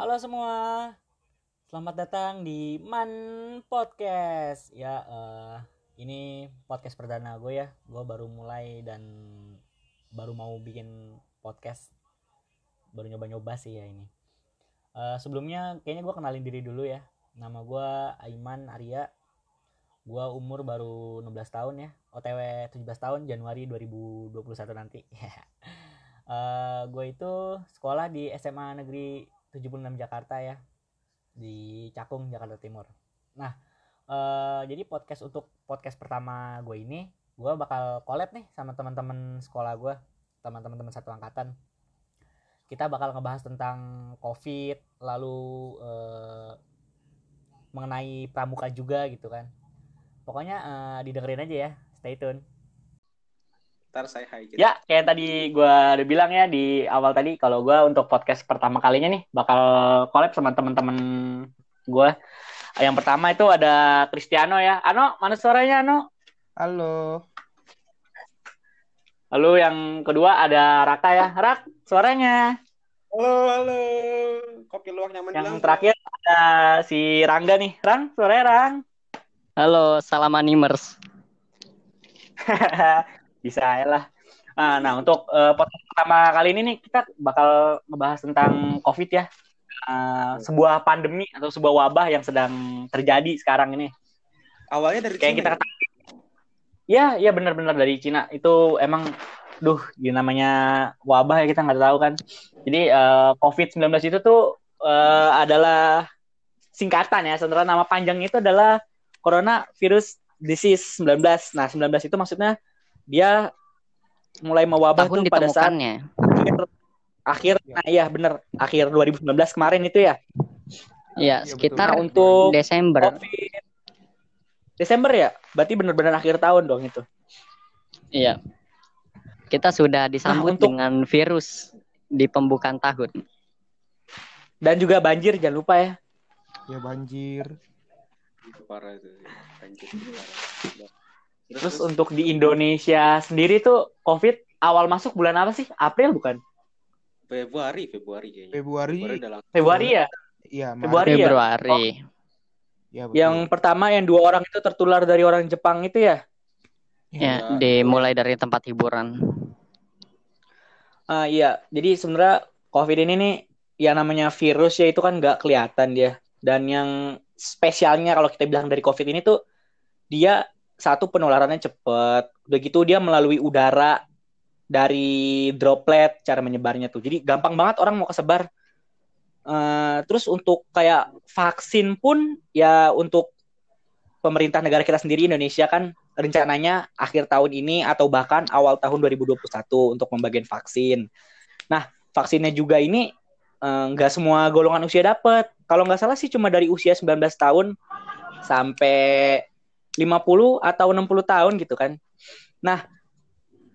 Halo semua, selamat datang di Man Podcast. Ya, eh, ini podcast perdana gue ya. Gue baru mulai dan baru mau bikin podcast. Baru nyoba-nyoba sih ya ini. Eh, sebelumnya kayaknya gue kenalin diri dulu ya. Nama gue Aiman Arya. Gue umur baru 16 tahun ya. OTW 17 tahun Januari 2021 nanti. Eh, gue itu sekolah di SMA Negeri 76 Jakarta ya di Cakung Jakarta Timur. Nah eh, jadi podcast untuk podcast pertama gue ini gue bakal collab nih sama teman-teman sekolah gue, teman-teman satu angkatan. Kita bakal ngebahas tentang COVID, lalu eh, mengenai pramuka juga gitu kan. Pokoknya eh, didengerin aja ya, stay tune. Ntar saya hai gitu. Ya, kayak tadi gue udah bilang ya di awal tadi, kalau gue untuk podcast pertama kalinya nih bakal collab sama teman-teman gue. Yang pertama itu ada Cristiano ya. Ano, mana suaranya Ano? Halo. Lalu yang kedua ada Raka ya. Rak, suaranya. Halo, halo. Kopi luwak nyaman Yang bilang. terakhir ada si Rangga nih. Rang, suaranya Rang. Halo, salam animers. Bisa ya lah. Nah, nah untuk eh, podcast pertama kali ini nih kita bakal ngebahas tentang COVID ya. Eh, sebuah pandemi atau sebuah wabah yang sedang terjadi sekarang ini. Awalnya dari Kayak Cina kita ya? ketahui. Ya, ya benar-benar dari Cina. Itu emang duh, ya namanya wabah ya kita nggak tahu kan. Jadi eh, COVID-19 itu tuh eh, adalah singkatan ya. Sebenarnya nama panjangnya itu adalah Coronavirus Disease 19. Nah, 19 itu maksudnya dia mulai mewabah Tahun tuh pada saat akhir akhir nah iya bener akhir 2019 kemarin itu ya Ya, Iya, sekitar Nah, untuk Desember. COVID Desember ya berarti bener-bener akhir tahun dong itu Iya. Kita sudah disambut untuk- dengan virus di pembukaan tahun. dan juga banjir jangan lupa ya Ya banjir. Itu parah itu. Banjir, itu parah. Terus untuk di Indonesia sendiri tuh COVID awal masuk bulan apa sih April bukan Februari, Februari kayaknya. Februari. langsung. Februari ya Iya, Maret. Februari ya? Februari. Ya, betul. yang pertama yang dua orang itu tertular dari orang Jepang itu ya Ya, Ya. dimulai dari tempat hiburan. Ah iya, jadi sebenarnya COVID ini nih yang namanya virus ya itu kan nggak kelihatan dia. Dan yang spesialnya kalau kita bilang dari COVID ini tuh dia satu penularannya cepet, udah gitu dia melalui udara dari droplet cara menyebarnya tuh. Jadi gampang banget orang mau kesebar. Eh, terus untuk kayak vaksin pun ya untuk pemerintah negara kita sendiri Indonesia kan rencananya akhir tahun ini atau bahkan awal tahun 2021 untuk pembagian vaksin. Nah, vaksinnya juga ini eh, nggak semua golongan usia dapat. Kalau nggak salah sih cuma dari usia 19 tahun sampai 50 atau 60 tahun gitu kan. Nah,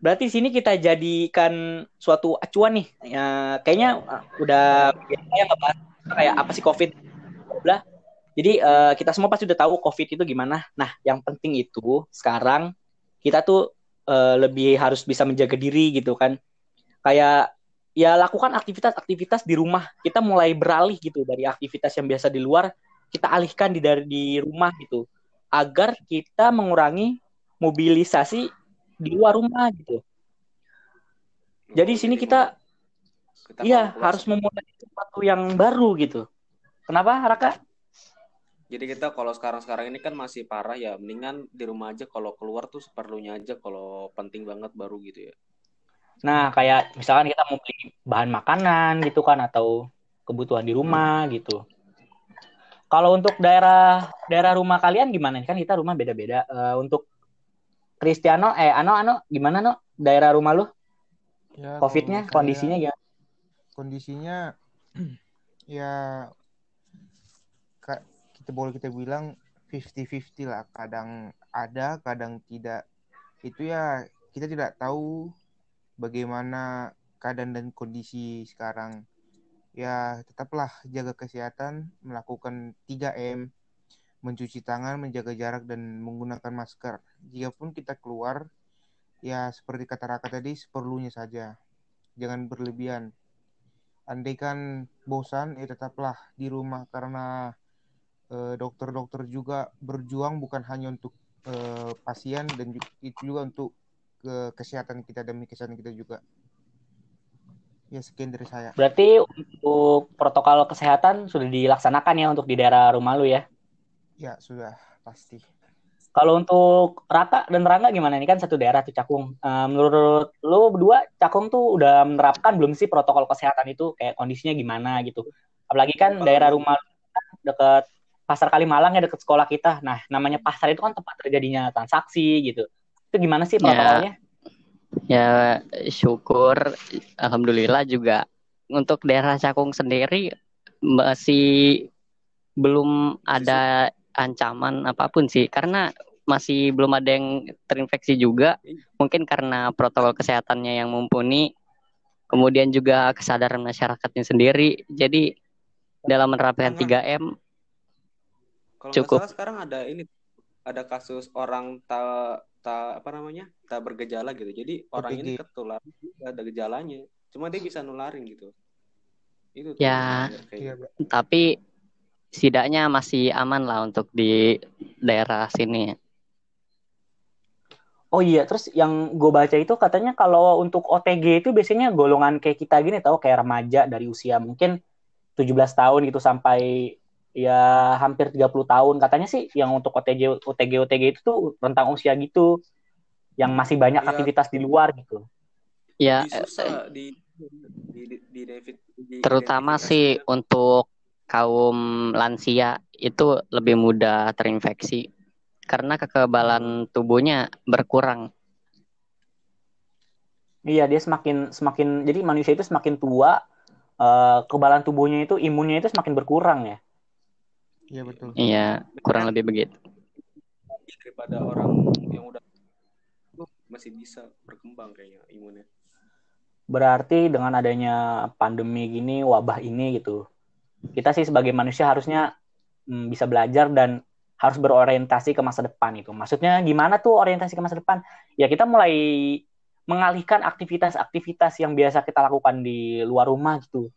berarti sini kita jadikan suatu acuan nih. Ya, kayaknya eh, udah biasa ya ngebahas kayak apa sih COVID. Bla. Jadi eh, kita semua pasti udah tahu COVID itu gimana. Nah, yang penting itu sekarang kita tuh eh, lebih harus bisa menjaga diri gitu kan. Kayak ya lakukan aktivitas-aktivitas di rumah. Kita mulai beralih gitu dari aktivitas yang biasa di luar, kita alihkan di dari di rumah gitu. Agar kita mengurangi mobilisasi di luar rumah gitu. Jadi Oh, sini kita kita iya harus memulai sesuatu yang baru gitu. Kenapa Raka? Jadi kita kalau sekarang-sekarang ini kan masih parah ya, mendingan di rumah aja kalau keluar tuh seperlunya aja kalau penting banget baru gitu ya. Nah, kayak misalkan kita mau beli bahan makanan gitu kan atau kebutuhan di rumah gitu. Kalau untuk daerah daerah rumah kalian gimana? Kan kita rumah beda-beda. Eh, untuk Cristiano, eh Ano, Ano, gimana No? Daerah rumah lu? Ya, COVID-nya, kondisinya ya? Kondisinya ya kita boleh kita bilang 50-50 lah. Kadang ada, kadang tidak. Itu ya kita tidak tahu bagaimana keadaan dan kondisi sekarang. Ya, tetaplah jaga kesehatan, melakukan 3M, mencuci tangan, menjaga jarak dan menggunakan masker. Jikapun kita keluar, ya seperti kata Raka tadi, seperlunya saja. Jangan berlebihan. andai kan bosan ya tetaplah di rumah karena eh, dokter-dokter juga berjuang bukan hanya untuk eh, pasien dan itu juga untuk ke kesehatan kita demi kesehatan kita juga. Ya sekian dari saya. Berarti untuk protokol kesehatan sudah dilaksanakan ya untuk di daerah rumah lu ya. Ya sudah pasti. Kalau untuk Raka dan Rangga gimana? Ini kan satu daerah tuh Cakung. Eh, menurut lu berdua, Cakung tuh udah menerapkan belum sih protokol kesehatan itu? Kayak kondisinya gimana gitu? Apalagi kan Kalau- daerah rumah lu kan deket Pasar Kalimalang ya deket sekolah kita. Nah, namanya pasar itu kan tempat terjadinya transaksi gitu. Itu gimana sih Ya. protokolnya? Ya syukur. Alhamdulillah juga untuk daerah Cakung sendiri masih belum ada ancaman apa pun sih. Karena masih belum ada yang terinfeksi juga. Mungkin karena protokol kesehatannya yang mumpuni. Kemudian juga kesadaran masyarakatnya sendiri. Jadi dalam menerapkan Karena- 3M Kalau nggak Cukup. salah sekarang ada ini ada kasus orang tak tak apa namanya tak bergejala gitu. Jadi orang ini ketular ada gejalanya, cuma dia bisa nularin gitu. Itu Ya. kayak. Bro. tapi setidaknya masih aman lah untuk di daerah sini Oh iya, terus yang gue baca itu katanya kalau untuk OTG itu biasanya golongan kayak kita gini tahu kayak remaja dari usia mungkin 17 tahun gitu sampai ya hampir 30 tahun. Katanya sih yang untuk OTG OTG OTG itu tuh rentang usia gitu yang masih banyak Iya. aktivitas di luar gitu. ya susah di di di, di, di terutama sih identifikasinya. untuk kaum lansia itu lebih mudah terinfeksi karena kekebalan tubuhnya berkurang. Iya, dia semakin semakin jadi manusia itu semakin tua eh, kekebalan tubuhnya itu imunnya itu semakin berkurang ya. Iya betul. Iya, kurang lebih begitu. daripada orang yang udah masih bisa berkembang kayaknya imunnya. Berarti dengan adanya pandemi gini, wabah ini gitu, kita sih sebagai manusia harusnya mm, bisa belajar dan harus berorientasi ke masa depan itu. Maksudnya gimana tuh orientasi ke masa depan? Ya kita mulai mengalihkan aktivitas-aktivitas yang biasa kita lakukan di luar rumah gitu.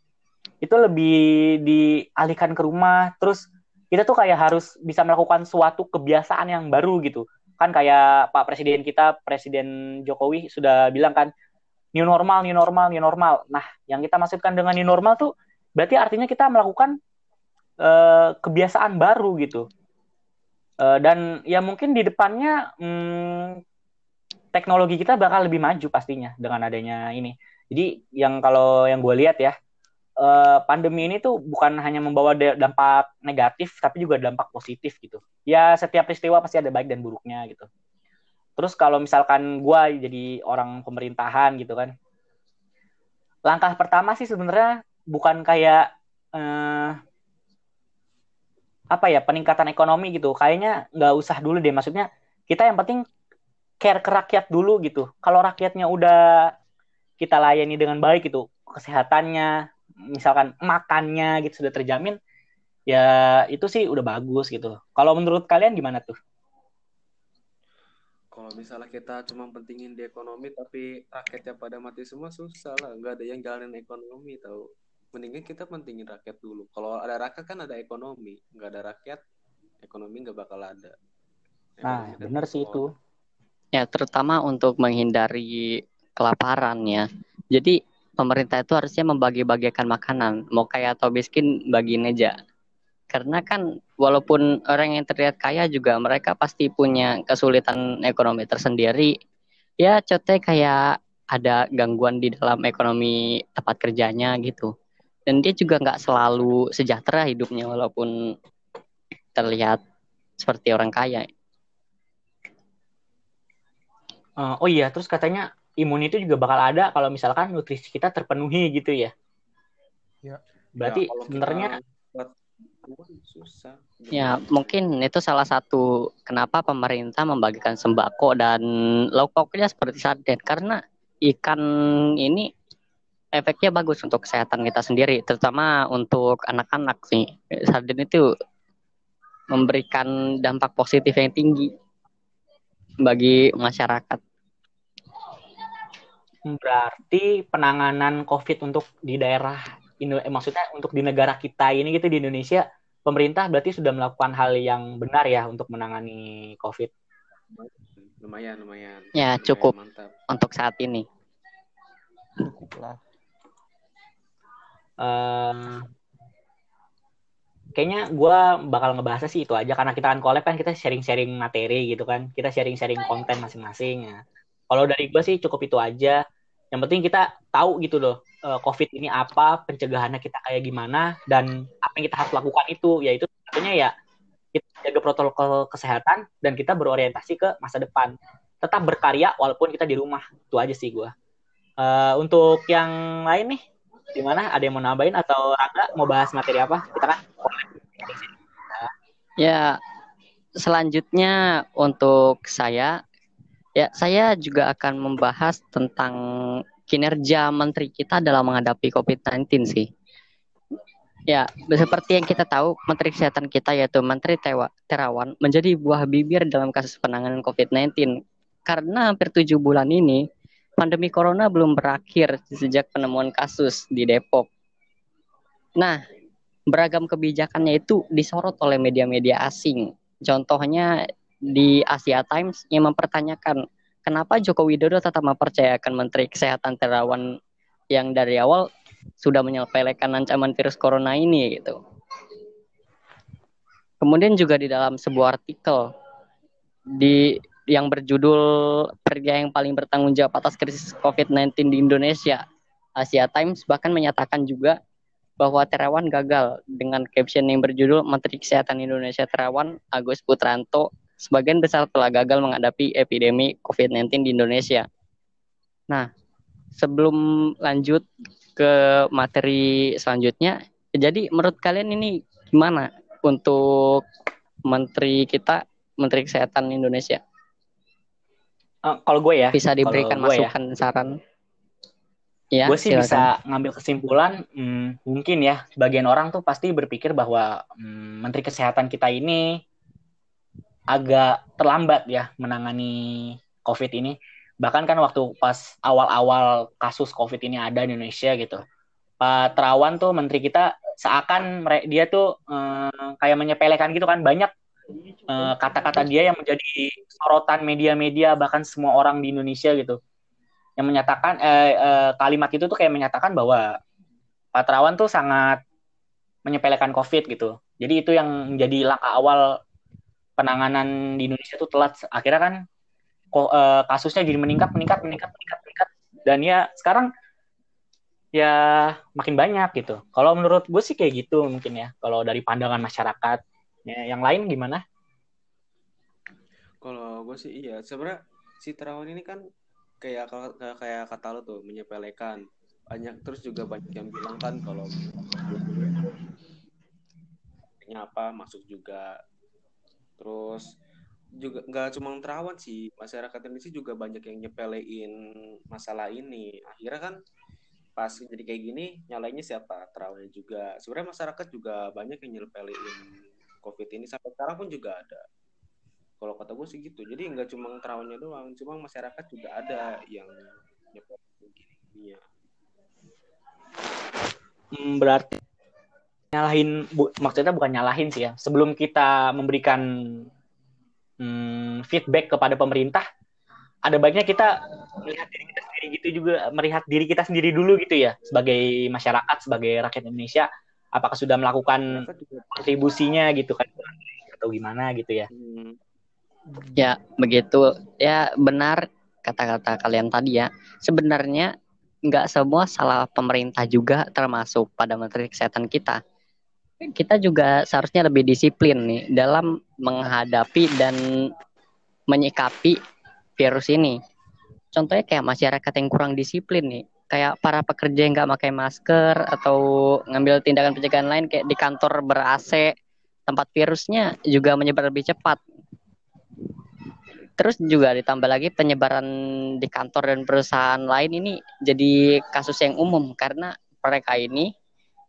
Itu lebih dialihkan ke rumah, terus kita tuh kayak harus bisa melakukan suatu kebiasaan yang baru gitu. Kan kayak Pak Presiden kita, Presiden Jokowi sudah bilang kan, new normal, new normal, new normal. Nah, yang kita maksudkan dengan new normal tuh berarti artinya kita melakukan eh, kebiasaan baru gitu. Eh, dan ya mungkin di depannya hmm, teknologi kita bakal lebih maju pastinya dengan adanya ini. Jadi yang kalau yang gue lihat ya, eh, pandemi ini tuh bukan hanya membawa da- dampak negatif, tapi juga dampak positif gitu. Ya setiap peristiwa pasti ada baik dan buruknya gitu. Terus kalau misalkan gue jadi orang pemerintahan gitu kan, langkah pertama sih sebenarnya bukan kayak eh, apa ya peningkatan ekonomi gitu. Kayaknya nggak usah dulu deh. Maksudnya kita yang penting care ke rakyat dulu gitu. Kalau rakyatnya udah kita layani dengan baik gitu, kesehatannya, misalkan makannya gitu sudah terjamin, ya itu sih udah bagus gitu. Kalau menurut kalian gimana tuh? Kalau misalnya kita cuma pentingin di ekonomi tapi rakyatnya pada mati semua susah lah, nggak ada yang jalanin ekonomi tahu. Mendingan kita pentingin rakyat dulu. Kalau ada rakyat kan ada ekonomi, nggak ada rakyat ekonomi nggak bakal ada. Nah, Ekonomi bener sih itu. Ya, terutama untuk menghindari kelaparan ya. Jadi pemerintah itu harusnya membagi-bagikan makanan, mau kaya atau miskin bagiin aja. Karena kan walaupun orang yang terlihat kaya juga mereka pasti punya kesulitan ekonomi tersendiri. Ya, contohnya kayak ada gangguan di dalam ekonomi tempat kerjanya gitu. Dan dia juga nggak selalu sejahtera hidupnya walaupun terlihat seperti orang kaya. Eh, oh iya, terus katanya imun itu juga bakal ada kalau misalkan nutrisi kita terpenuhi gitu ya. Ya. Berarti Ya, sebenarnya susah. Ya, mungkin itu salah satu kenapa pemerintah membagikan sembako dan lauk pauknya seperti sarden karena ikan ini efeknya bagus untuk kesehatan kita sendiri, terutama untuk anak-anak sih. Sarden itu memberikan dampak positif yang tinggi bagi masyarakat. Berarti penanganan COVID untuk di daerah Indo eh, maksudnya untuk di negara kita ini gitu di Indonesia pemerintah berarti sudah melakukan hal yang benar ya untuk menangani COVID. Lumayan, lumayan. Ya, Lumayan cukup. Mantap. untuk saat ini. Cukup lah. Eh, kayaknya gue bakal ngebahasnya sih itu aja karena kita kan collab kan kita sharing-sharing materi gitu kan kita sharing-sharing konten masing-masing ya. Kalau dari gue sih cukup itu aja. Yang penting kita tahu gitu loh eh, COVID ini apa, pencegahannya kita kayak gimana dan apa yang kita harus lakukan itu yaitu tentunya ya kita jaga protokol kesehatan dan kita berorientasi ke masa depan. Tetap berkarya walaupun kita di rumah. Itu aja sih gue. Eh, untuk yang lain nih gimana? Ada yang mau nambahin atau Rangga mau bahas materi apa? Kita kan Ya, selanjutnya untuk saya, ya saya juga akan membahas tentang kinerja menteri kita dalam menghadapi COVID-19 sih. Ya, seperti yang kita tahu, Menteri Kesehatan kita yaitu Menteri Tewa, Terawan menjadi buah bibir dalam kasus penanganan COVID-19. Karena hampir tujuh bulan ini, pandemi corona belum berakhir sejak penemuan kasus di Depok. Nah, beragam kebijakannya itu disorot oleh media-media asing. Contohnya di Asia Times yang mempertanyakan kenapa Joko Widodo tetap mempercayakan Menteri Kesehatan Terawan yang dari awal sudah menyepelekan ancaman virus corona ini gitu. Kemudian juga di dalam sebuah artikel di yang berjudul pria yang paling bertanggung jawab atas krisis COVID-19 di Indonesia, Asia Times bahkan menyatakan juga bahwa Terawan gagal dengan caption yang berjudul Menteri Kesehatan Indonesia Terawan Agus Putranto sebagian besar telah gagal menghadapi epidemi COVID-19 di Indonesia. Nah, sebelum lanjut ke materi selanjutnya, jadi menurut kalian ini gimana untuk menteri kita, Menteri Kesehatan Indonesia? Eh, kalau gue ya, Bisa diberikan ya. masukan saran? Ya, gue sih silakan. bisa ngambil kesimpulan hmm, mungkin ya sebagian orang tuh pasti berpikir bahwa hmm, Menteri Kesehatan kita ini agak terlambat ya menangani COVID ini. Bahkan kan waktu pas awal-awal kasus COVID ini ada di Indonesia gitu, Pak Terawan tuh Menteri kita seakan dia tuh eh, kayak menyepelekan gitu kan banyak eh, kata-kata dia yang menjadi sorotan media-media bahkan semua orang di Indonesia gitu yang menyatakan eh, eh, kalimat itu tuh kayak menyatakan bahwa Pak Terawan tuh sangat menyepelekan COVID gitu. Jadi itu yang menjadi langkah awal penanganan di Indonesia tuh telat. Akhirnya kan eh, kasusnya jadi meningkat, meningkat, meningkat, meningkat, meningkat. Dan ya sekarang ya makin banyak gitu. Kalau menurut gue sih kayak gitu mungkin ya. Kalau dari pandangan masyarakat, ya, yang lain gimana? Kalau gue sih iya, sebenarnya si Terawan ini kan kayak kayak, kata lo tuh menyepelekan. Banyak terus juga banyak yang bilang kan kalau apa masuk juga. Terus juga nggak cuma Terawan sih, masyarakat Indonesia juga banyak yang nyepelein masalah ini. Akhirnya kan pas jadi kayak gini nyalainnya siapa? Terawannya juga. Sebenarnya masyarakat juga banyak yang nyepelein COVID ini sampai sekarang pun juga ada kalau kata gue sih gitu jadi nggak cuma terawannya doang cuma masyarakat juga ada yang nyepot gini Hmm, berarti nyalahin bu- maksudnya bukan nyalahin sih ya. Sebelum kita memberikan hmm, feedback kepada pemerintah, ada baiknya kita melihat diri kita sendiri gitu juga, melihat diri kita sendiri dulu gitu ya, sebagai masyarakat, sebagai rakyat Indonesia, apakah sudah melakukan kontribusinya gitu kan, atau gimana gitu ya. Ya, begitu. Ya, benar kata-kata kalian tadi ya. Sebenarnya nggak semua salah pemerintah juga termasuk pada Menteri Kesehatan kita. Kita juga seharusnya lebih disiplin nih dalam menghadapi dan menyikapi virus ini. Contohnya kayak masyarakat yang kurang disiplin nih. Kayak para pekerja yang nggak pakai masker atau ngambil tindakan pencegahan lain kayak di kantor ber-AC, tempat virusnya juga menyebar lebih cepat terus juga ditambah lagi penyebaran di kantor dan perusahaan lain ini jadi kasus yang umum karena mereka ini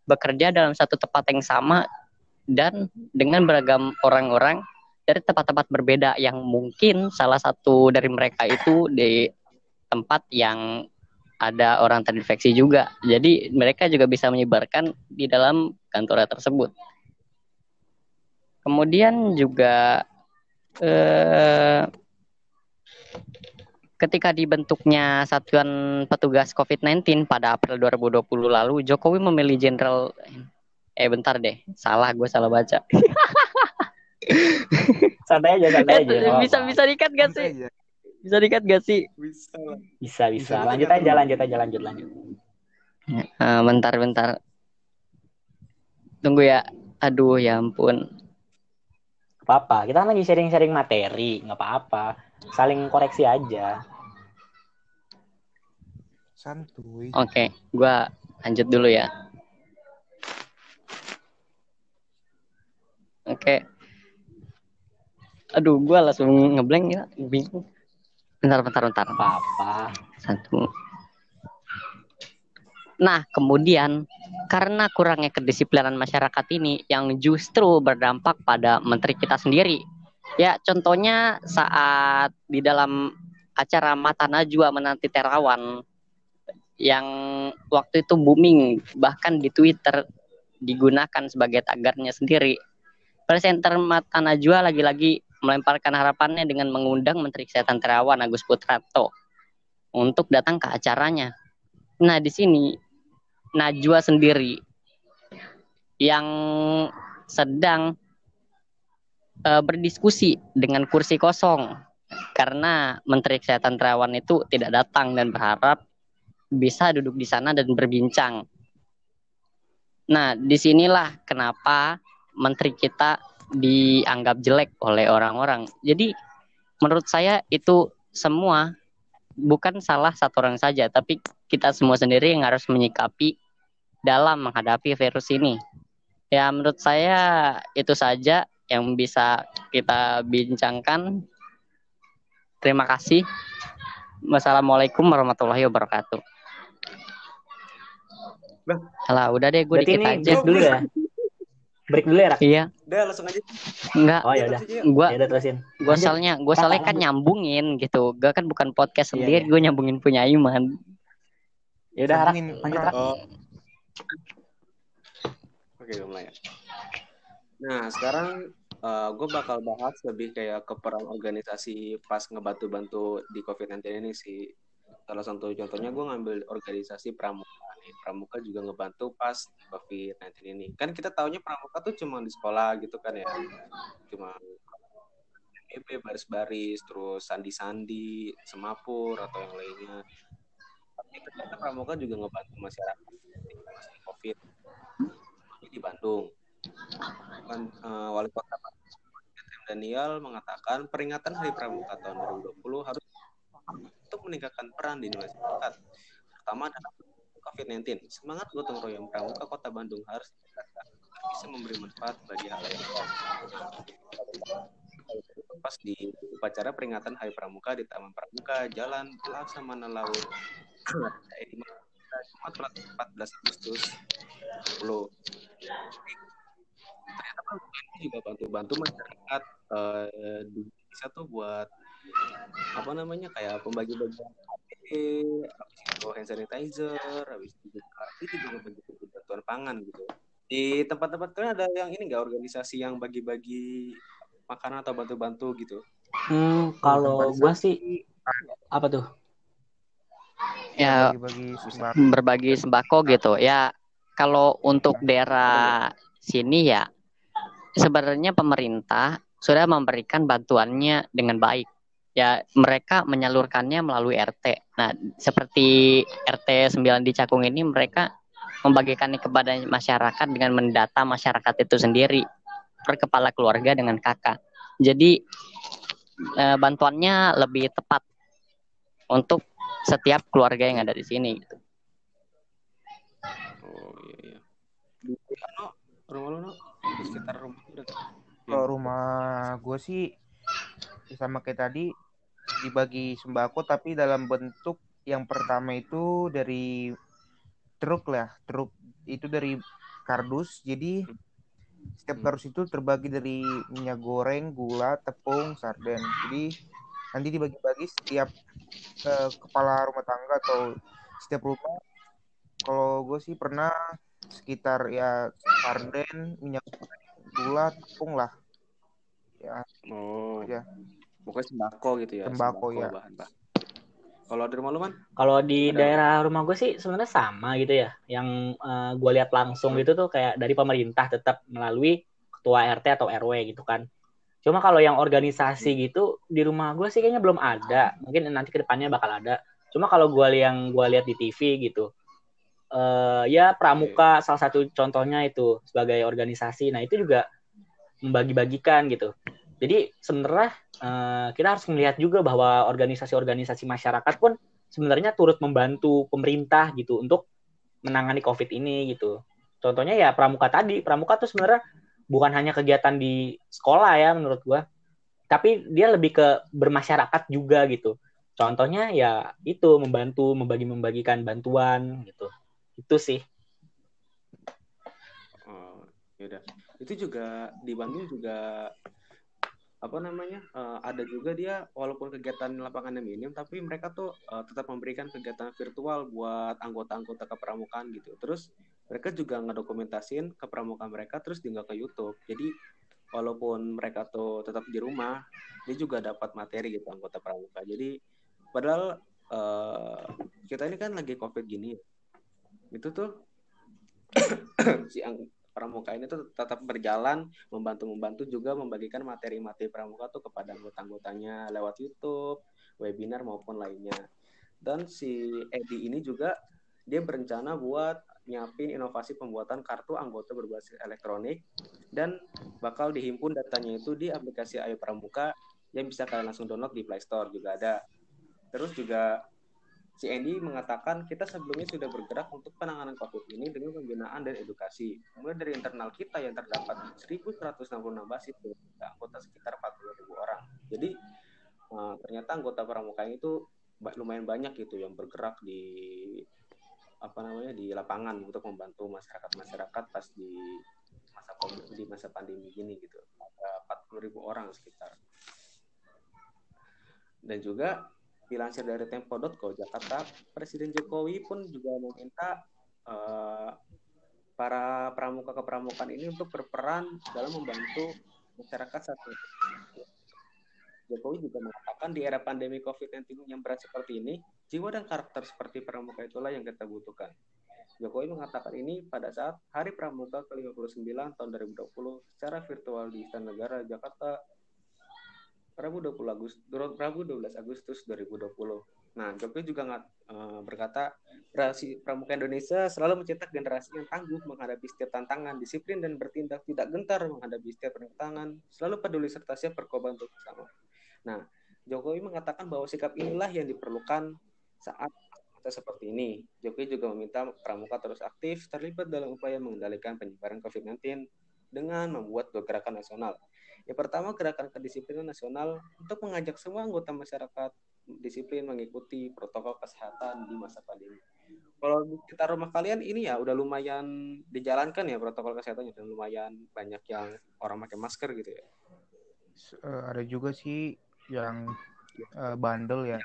bekerja dalam satu tempat yang sama dan dengan beragam orang-orang dari tempat-tempat berbeda yang mungkin salah satu dari mereka itu di tempat yang ada orang terinfeksi juga. Jadi mereka juga bisa menyebarkan di dalam kantor tersebut. Kemudian juga eh, ketika dibentuknya Satuan Petugas COVID-19 pada April 2020 lalu, Jokowi memilih Jenderal eh bentar deh, salah gue salah baca. santai aja santai aja Eh, bisa bisa dikat gak sih? Aja. Bisa dikat gak sih? Bisa bisa bisa Bisa lanjut aja. aja lanjut aja lanjut lanjut Eh, bentar bentar. Tunggu ya. Aduh ya ampun. Apa-apa kita kan lagi sharing-sharing materi nggak apa-apa saling koreksi aja Santuy. Oke, gua lanjut dulu ya. Oke. Aduh, gua langsung ngeblank ya, bingung. Bentar, bentar, bentar. nggak apa-apa Satu. Nah, kemudian karena kurangnya kedisiplinan masyarakat ini yang justru berdampak pada menteri kita sendiri. Ya, contohnya saat di dalam acara Mata Najwa menanti Terawan yang waktu itu booming bahkan di Twitter digunakan sebagai tagarnya sendiri. Presenter Mata Najwa lagi-lagi melemparkan harapannya dengan mengundang Menteri Kesehatan Terawan Agus Putranto untuk datang ke acaranya. Nah, di sini Najwa sendiri yang sedang eh, berdiskusi dengan kursi kosong karena Menteri Kesehatan Terawan itu tidak datang dan berharap bisa duduk di sana dan berbincang. Nah, di sinilah kenapa Menteri kita dianggap jelek oleh orang-orang. Jadi, menurut saya itu semua bukan salah satu orang saja, tapi kita semua sendiri yang harus menyikapi dalam menghadapi virus ini. Ya, menurut saya itu saja yang bisa kita bincangkan. Terima kasih. Wassalamualaikum warahmatullahi wabarakatuh. Lah. Udah deh gue dikit ini aja. break dulu ya break dulu ya Rak? Iya, Udah langsung aja. enggak. oh ya udah. Gua ya udah terusin gue Lanjut. soalnya gue Kakak, soalnya kan lanjut. nyambungin gitu. Gue kan bukan podcast Iya, sendiri, iya. gue nyambungin punya Iman. ya udah Rak, lanjut Rak. Oh. Oke, gue mulai. Nah, sekarang gue bakal bahas lebih kayak ke peran organisasi pas ngebantu-bantu di COVID-19 ini sih. Salah satu contohnya gue ngambil organisasi Pramuka nih. Pramuka juga ngebantu pas COVID-19 ini. Kan kita taunya Pramuka tuh cuma di sekolah gitu kan ya. Cuma EB baris-baris, terus sandi-sandi, semapur atau yang lainnya. Tapi ternyata Pramuka juga ngebantu masyarakat di COVID di Bandung. Eh, Wali Kota Daniel mengatakan peringatan Hari Pramuka tahun 2020 harus untuk meningkatkan peran di masyarakat, terutama dalam COVID-19. Semangat gotong royong Pramuka Kota Bandung harus bisa memberi manfaat bagi hal yang pas di upacara peringatan Hari Pramuka di Taman Pramuka, Jalan Laksamana Laut, Jumat 14 Agustus 10 ternyata ini juga bantu-bantu masyarakat eh, di bisa tuh buat apa namanya kayak pembagi-bagian HP, habis itu hand sanitizer, habis itu juga itu juga bagi bantuan pangan gitu. Di tempat-tempat kalian ada yang ini nggak organisasi yang bagi-bagi makanan atau bantu-bantu gitu? Hmm, kalau gua sih apa tuh? Ya bagi-bagi sembako. berbagi sembako gitu. Ya kalau untuk daerah sini ya sebenarnya pemerintah sudah memberikan bantuannya dengan baik. Ya mereka menyalurkannya melalui RT. Nah, seperti RT 9 di Cakung ini mereka membagikannya kepada masyarakat dengan mendata masyarakat itu sendiri per kepala keluarga dengan kakak. Jadi eh, bantuannya lebih tepat untuk setiap keluarga yang ada di sini gitu. Oh iya iya. Rumah lu? Di sekitar rumah? Kalau rumah gue sih sama kayak tadi dibagi sembako tapi dalam bentuk yang pertama itu dari truk lah truk itu dari kardus jadi setiap Hmm. kardus itu terbagi dari minyak goreng gula tepung sarden jadi nanti dibagi-bagi setiap eh, kepala rumah tangga atau setiap rumah kalau gue sih pernah sekitar ya sarden minyak gula tepung lah ya Oh, ya pokoknya sembako gitu ya. Sembako, ya. bahan-bahan. Kalau di rumah lu man? Kalau di Gimana? daerah rumah gue sih sebenarnya sama gitu ya. Yang gue lihat langsung gitu tuh kayak dari pemerintah tetap melalui ketua RT atau RW gitu kan. Cuma kalau yang organisasi gitu di rumah gue sih kayaknya belum ada. Mungkin nanti ke depannya bakal ada. Cuma kalau gue yang gue lihat di TV gitu, eh ya Pramuka salah satu contohnya itu sebagai organisasi. Nah itu juga membagi-bagikan gitu. Jadi sebenarnya eh, kita harus melihat juga bahwa organisasi-organisasi masyarakat pun sebenarnya turut membantu pemerintah gitu untuk menangani COVID ini gitu. Contohnya ya Pramuka tadi. Pramuka tuh sebenarnya bukan hanya kegiatan di sekolah ya menurut gua, tapi dia lebih ke bermasyarakat juga gitu. Contohnya ya itu membantu membagi-membagikan bantuan gitu. Itu sih. Oh, yaudah. Itu juga di Bandung juga apa namanya eh, ada juga dia walaupun kegiatan lapangannya minim tapi mereka tuh eh, tetap memberikan kegiatan virtual buat anggota-anggota kepramukaan gitu terus mereka juga ngedokumentasin kepramukaan mereka terus tinggal ke YouTube jadi walaupun mereka tuh tetap di rumah dia juga dapat materi gitu anggota pramuka jadi padahal eh, kita ini kan lagi covid gini itu tuh si pramuka ini tuh tetap berjalan membantu-membantu juga membagikan materi-materi pramuka tuh kepada anggota-anggotanya lewat YouTube, webinar maupun lainnya. Dan si Edi ini juga dia berencana buat nyiapin inovasi pembuatan kartu anggota berbasis elektronik dan bakal dihimpun datanya itu di aplikasi Ayo Pramuka yang bisa kalian langsung download di Play Store juga ada. Terus juga si Andy mengatakan kita sebelumnya sudah bergerak untuk penanganan COVID ini dengan pembinaan dan edukasi. Mulai dari internal kita yang terdapat 1.166 basis anggota sekitar 40.000 orang. Jadi eh, ternyata anggota pramuka itu lumayan banyak gitu yang bergerak di apa namanya di lapangan untuk membantu masyarakat-masyarakat pas di masa COVID di masa pandemi gini gitu. Ada 40.000 orang sekitar. Dan juga dilansir dari Tempo.co Jakarta, Presiden Jokowi pun juga meminta eh, para pramuka kepramukaan ini untuk berperan dalam membantu masyarakat ini. Jokowi juga mengatakan di era pandemi COVID-19 yang berat seperti ini, jiwa dan karakter seperti pramuka itulah yang kita butuhkan. Jokowi mengatakan ini pada saat Hari Pramuka ke-59 tahun 2020 secara virtual di Istana Negara Jakarta Rabu 20 Agustus, Rabu 12 Agustus 2020. Nah, Jokowi juga ngat- eh, berkata, generasi pramuka Indonesia selalu mencetak generasi yang tangguh menghadapi setiap tantangan, disiplin dan bertindak tidak gentar menghadapi setiap rintangan, selalu peduli serta siap berkorban untuk bersama. Nah, Jokowi mengatakan bahwa sikap inilah yang diperlukan saat masa seperti ini. Jokowi juga meminta pramuka terus aktif terlibat dalam upaya mengendalikan penyebaran COVID-19 dengan membuat gerakan nasional. Yang pertama, gerakan kedisiplinan nasional untuk mengajak semua anggota masyarakat disiplin mengikuti protokol kesehatan di masa pandemi. Kalau sekitar rumah kalian ini ya udah lumayan dijalankan ya protokol kesehatannya dan lumayan banyak yang orang pakai masker gitu ya. Eh, ada juga sih yang eh, bandel ya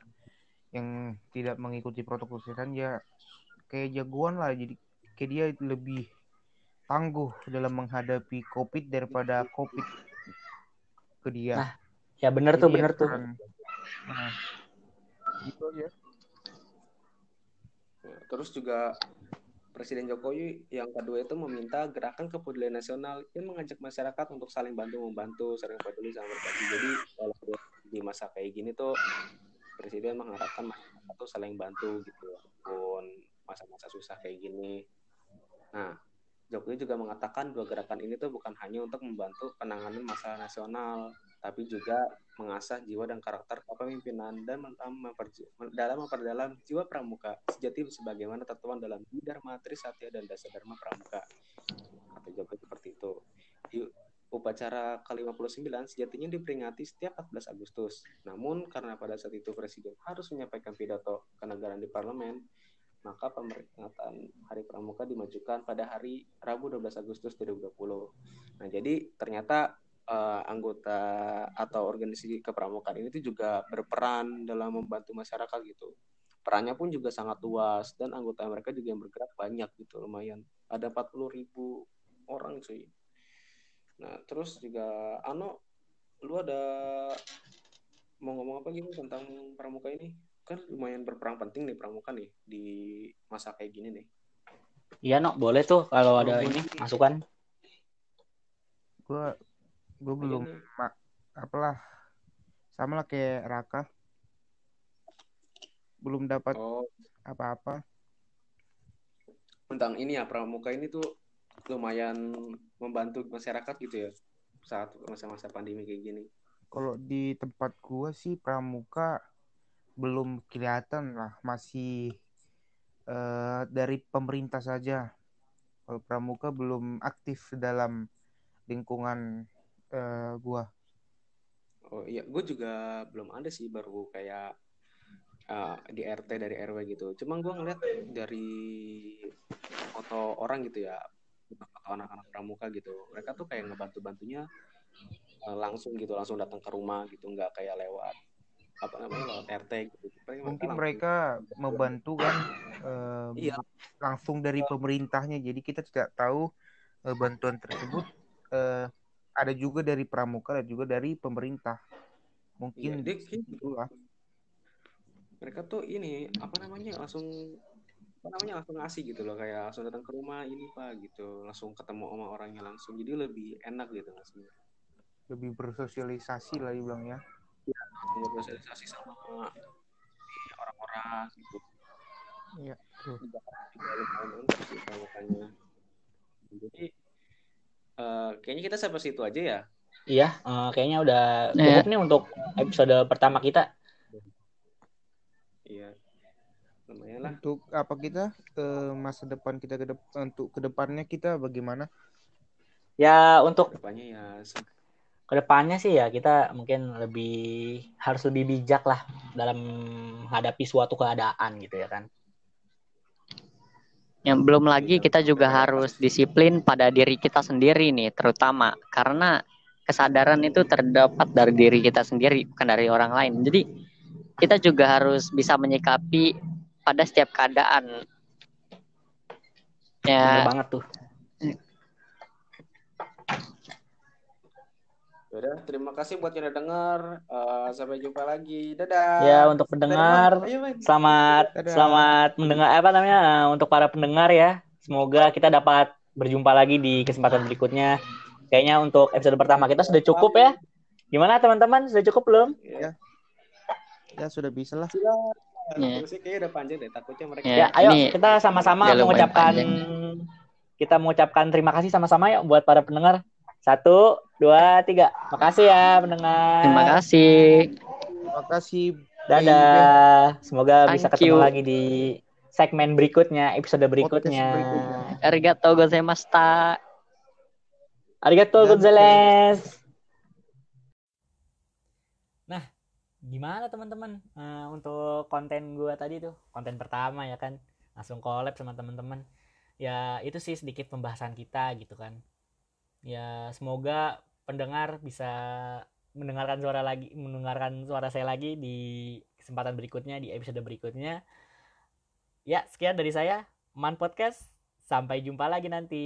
yang tidak mengikuti protokol kesehatan ya kayak jagoan lah jadi kayak dia lebih tangguh dalam menghadapi covid daripada covid ke dia Nah, Ya bener tuh, ya bener tuh. nah, gitu aja Terus juga Presiden Jokowi yang kedua itu meminta gerakan kepedulian nasional yang mengajak masyarakat untuk saling bantu membantu, saling peduli sama berbagi. Jadi kalau di masa kayak gini tuh Presiden mengharapkan masyarakat tuh saling bantu gitu walaupun masa-masa susah kayak gini. Nah, Jokowi juga mengatakan dua gerakan ini tuh bukan hanya untuk membantu penanganan masalah nasional, tapi juga mengasah jiwa dan karakter kepemimpinan dan dalam memperdalam jiwa pramuka sejati sebagaimana tertuang dalam Dharma Trisatya dan Dasar Dharma Pramuka. Kata Jokowi seperti itu. Di upacara ke-59 sejatinya diperingati setiap 14 Agustus. Namun karena pada saat itu Presiden harus menyampaikan pidato kenegaraan di parlemen, maka peringatan Hari Pramuka dimajukan pada hari Rabu 12 Agustus 2020. Nah, jadi ternyata eh, anggota atau organisasi kepramukaan ini tuh juga berperan dalam membantu masyarakat gitu. perannya pun juga sangat luas dan anggota mereka juga yang bergerak banyak gitu lumayan ada 40 ribu orang cuy nah terus juga Ano lu ada mau ngomong apa gitu tentang pramuka ini kan lumayan berperan penting nih pramuka nih di masa kayak gini nih. Iya, no, boleh tuh kalau ada Oh, ini masukan. gue gue belum Iya, nih. ma- apalah. Sama lah kayak Raka. Belum dapat oh. apa-apa. Tentang ini ya pramuka ini tuh lumayan membantu masyarakat gitu ya saat masa-masa pandemi kayak gini. Kalau di tempat gua sih pramuka belum kelihatan lah masih eh, dari pemerintah saja kalau pramuka belum aktif dalam lingkungan eh, gua Oh iya, gue juga belum ada sih baru kayak uh, di RT dari RW gitu. Cuma gue ngeliat dari foto orang gitu ya, foto anak-anak pramuka gitu. Mereka tuh kayak ngebantu-bantunya uh, langsung gitu, langsung datang ke rumah gitu, nggak kayak lewat apa namanya lewat RT gitu. mungkin langsung- mereka membantu kan eh, Iya. langsung dari pemerintahnya. Jadi kita tidak tahu eh, bantuan tersebut eh, ada juga dari pramuka dan juga dari pemerintah. Iya, mungkin kayak- itulah mereka tuh ini apa namanya langsung apa namanya langsung ngasih gitu loh. Kayak langsung datang ke rumah ini pak gitu. Langsung ketemu sama orangnya langsung. Jadi lebih enak gitu ngasihnya lebih bersosialisasi lah dibilang ya bersosialisasi sama orang-orang gitu. Iya, betul. juga juga lumayan mantap sih pramukanya jadi eh, kayaknya kita sampai situ aja ya. Iya, eh, kayaknya udah Iya. cukup nih untuk episode pertama kita. iya. Lumayan lah. Untuk apa kita? Eh, masa depan kita ke dep- untuk ke depannya kita bagaimana? Ya untuk depannya ya ke depannya sih ya kita mungkin lebih harus lebih bijak lah dalam menghadapi suatu keadaan gitu ya kan. Yang belum lagi kita juga harus disiplin pada diri kita sendiri nih, terutama karena kesadaran itu terdapat dari diri kita sendiri, bukan dari orang lain. Jadi kita juga harus bisa menyikapi pada setiap keadaan. Bener Ya, banget tuh. Yaudah, terima kasih buat yang udah denger. Eh, sampai jumpa lagi. Dadah. Ya untuk pendengar Ayo, Man. selamat Dadah. selamat mendengar apa namanya eh, untuk para pendengar ya. Semoga kita dapat berjumpa lagi di kesempatan berikutnya. Kayaknya untuk episode pertama kita sudah cukup ya. Gimana teman-teman? Sudah cukup belum? Ya, ya sudah bisa lah Iya. Sih kayaknya udah panjang deh. Takutnya mereka Ya, Ya, ayo ini kita sama-sama mengucapkan panjang. kita mengucapkan terima kasih sama-sama ya buat para pendengar. Satu, dua, tiga. Makasih ya pendengar. terima kasih. terima kasih Dadah. Semoga bisa Thank ketemu you. lagi di segmen berikutnya, episode berikutnya. berikutnya. Arigatou gozaimashita. Arigato Gonzales. Nah, gimana teman-teman Eh, untuk konten gua tadi tuh, konten pertama ya kan, langsung collab sama teman-teman. Ya itu sih sedikit pembahasan kita gitu kan. Ya semoga pendengar bisa mendengarkan suara lagi, mendengarkan suara saya lagi di kesempatan berikutnya, di episode berikutnya. Ya sekian dari saya, Man Podcast. Sampai jumpa lagi nanti.